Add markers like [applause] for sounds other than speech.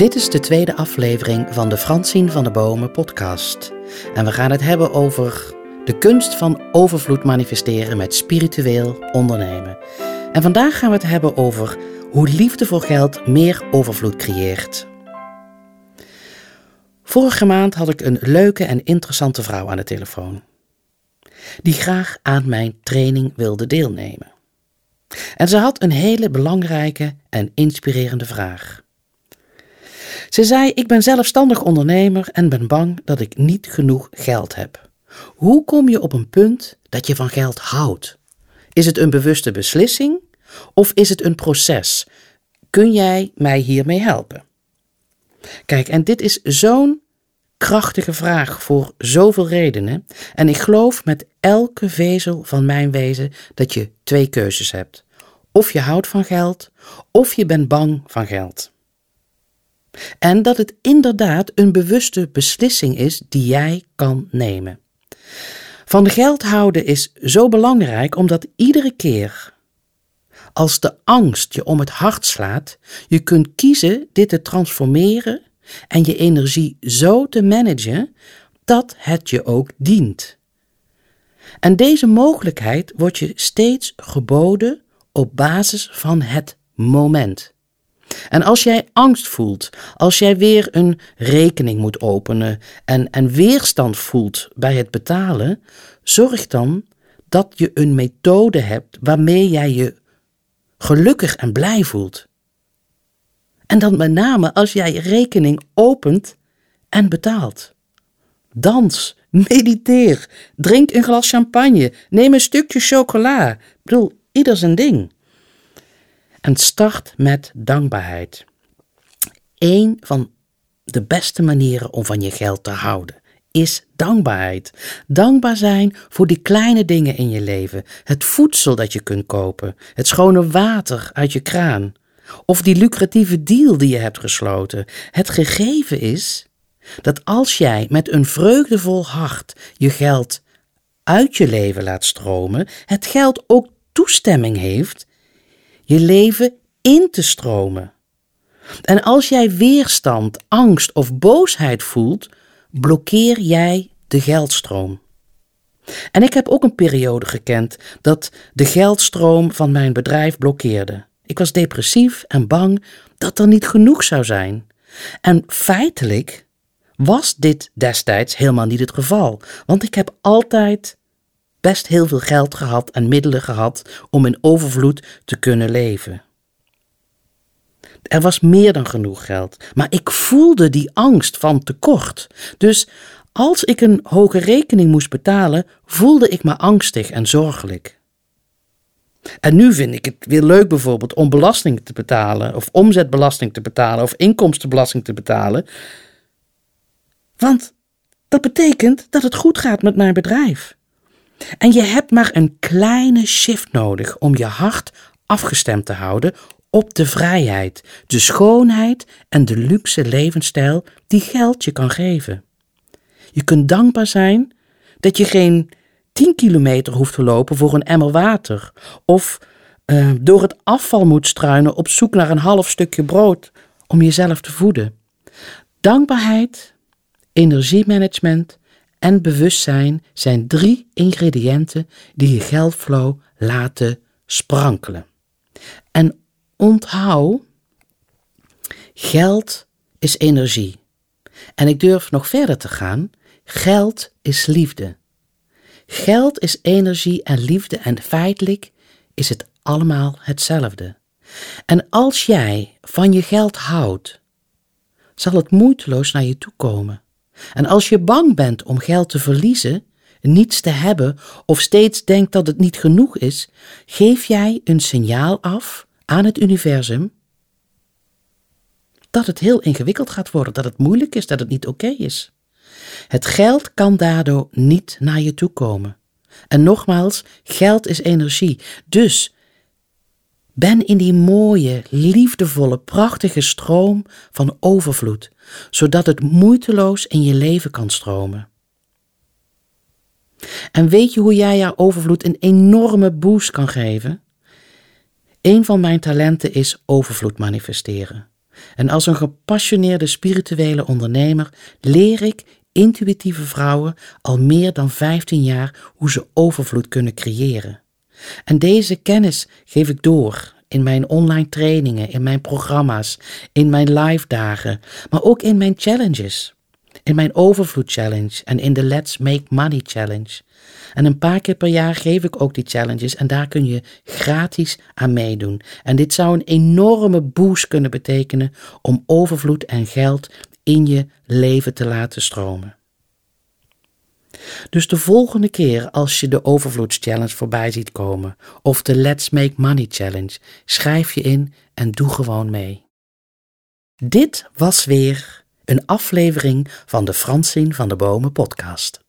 Dit is de tweede aflevering van de Fransien van de Bomen podcast. En we gaan het hebben over de kunst van overvloed manifesteren met spiritueel ondernemen. En vandaag gaan we het hebben over hoe liefde voor geld meer overvloed creëert. Vorige maand had ik een leuke en interessante vrouw aan de telefoon, die graag aan mijn training wilde deelnemen. En ze had een hele belangrijke en inspirerende vraag. Ze zei: Ik ben zelfstandig ondernemer en ben bang dat ik niet genoeg geld heb. Hoe kom je op een punt dat je van geld houdt? Is het een bewuste beslissing of is het een proces? Kun jij mij hiermee helpen? Kijk, en dit is zo'n krachtige vraag voor zoveel redenen. En ik geloof met elke vezel van mijn wezen dat je twee keuzes hebt. Of je houdt van geld, of je bent bang van geld. En dat het inderdaad een bewuste beslissing is die jij kan nemen. Van geld houden is zo belangrijk omdat iedere keer als de angst je om het hart slaat, je kunt kiezen dit te transformeren en je energie zo te managen dat het je ook dient. En deze mogelijkheid wordt je steeds geboden op basis van het moment. En als jij angst voelt, als jij weer een rekening moet openen en, en weerstand voelt bij het betalen, zorg dan dat je een methode hebt waarmee jij je gelukkig en blij voelt. En dan met name als jij rekening opent en betaalt. Dans, [laughs] mediteer, drink een glas champagne, neem een stukje chocola. Ik bedoel, ieder zijn ding. En start met dankbaarheid. Eén van de beste manieren om van je geld te houden is dankbaarheid. Dankbaar zijn voor die kleine dingen in je leven. Het voedsel dat je kunt kopen, het schone water uit je kraan, of die lucratieve deal die je hebt gesloten. Het gegeven is dat als jij met een vreugdevol hart je geld uit je leven laat stromen, het geld ook toestemming heeft je leven in te stromen. En als jij weerstand, angst of boosheid voelt, blokkeer jij de geldstroom. En ik heb ook een periode gekend dat de geldstroom van mijn bedrijf blokkeerde. Ik was depressief en bang dat er niet genoeg zou zijn. En feitelijk was dit destijds helemaal niet het geval, want ik heb altijd best heel veel geld gehad en middelen gehad om in overvloed te kunnen leven. Er was meer dan genoeg geld, maar ik voelde die angst van tekort. Dus als ik een hoge rekening moest betalen, voelde ik me angstig en zorgelijk. En nu vind ik het weer leuk bijvoorbeeld om belasting te betalen, of omzetbelasting te betalen, of inkomstenbelasting te betalen. Want dat betekent dat het goed gaat met mijn bedrijf. En je hebt maar een kleine shift nodig om je hart afgestemd te houden op de vrijheid, de schoonheid en de luxe levensstijl die geld je kan geven. Je kunt dankbaar zijn dat je geen 10 kilometer hoeft te lopen voor een emmer water of uh, door het afval moet struinen op zoek naar een half stukje brood om jezelf te voeden. Dankbaarheid, energiemanagement en bewustzijn zijn drie ingrediënten die je geldflow laten sprankelen. En onthoud, geld is energie. En ik durf nog verder te gaan, geld is liefde. Geld is energie en liefde en feitelijk is het allemaal hetzelfde. En als jij van je geld houdt, zal het moeiteloos naar je toe komen. En als je bang bent om geld te verliezen, niets te hebben of steeds denkt dat het niet genoeg is, geef jij een signaal af aan het universum dat het heel ingewikkeld gaat worden, dat het moeilijk is, dat het niet oké is. Het geld kan daardoor niet naar je toe komen. En nogmaals, geld is energie. Dus ben in die mooie, liefdevolle, prachtige stroom van overvloed, zodat het moeiteloos in je leven kan stromen. En weet je hoe jij jouw overvloed een enorme boost kan geven? Een van mijn talenten is overvloed manifesteren. En als een gepassioneerde spirituele ondernemer leer ik intuïtieve vrouwen al meer dan 15 jaar hoe ze overvloed kunnen creëren. En deze kennis geef ik door in mijn online trainingen, in mijn programma's, in mijn live dagen, maar ook in mijn challenges. In mijn Overvloed Challenge en in de Let's Make Money Challenge. En een paar keer per jaar geef ik ook die challenges en daar kun je gratis aan meedoen. En dit zou een enorme boost kunnen betekenen om overvloed en geld in je leven te laten stromen. Dus de volgende keer als je de Overvloedschallenge voorbij ziet komen of de Let's Make Money Challenge, schrijf je in en doe gewoon mee. Dit was weer een aflevering van de Fransien van de Bomen podcast.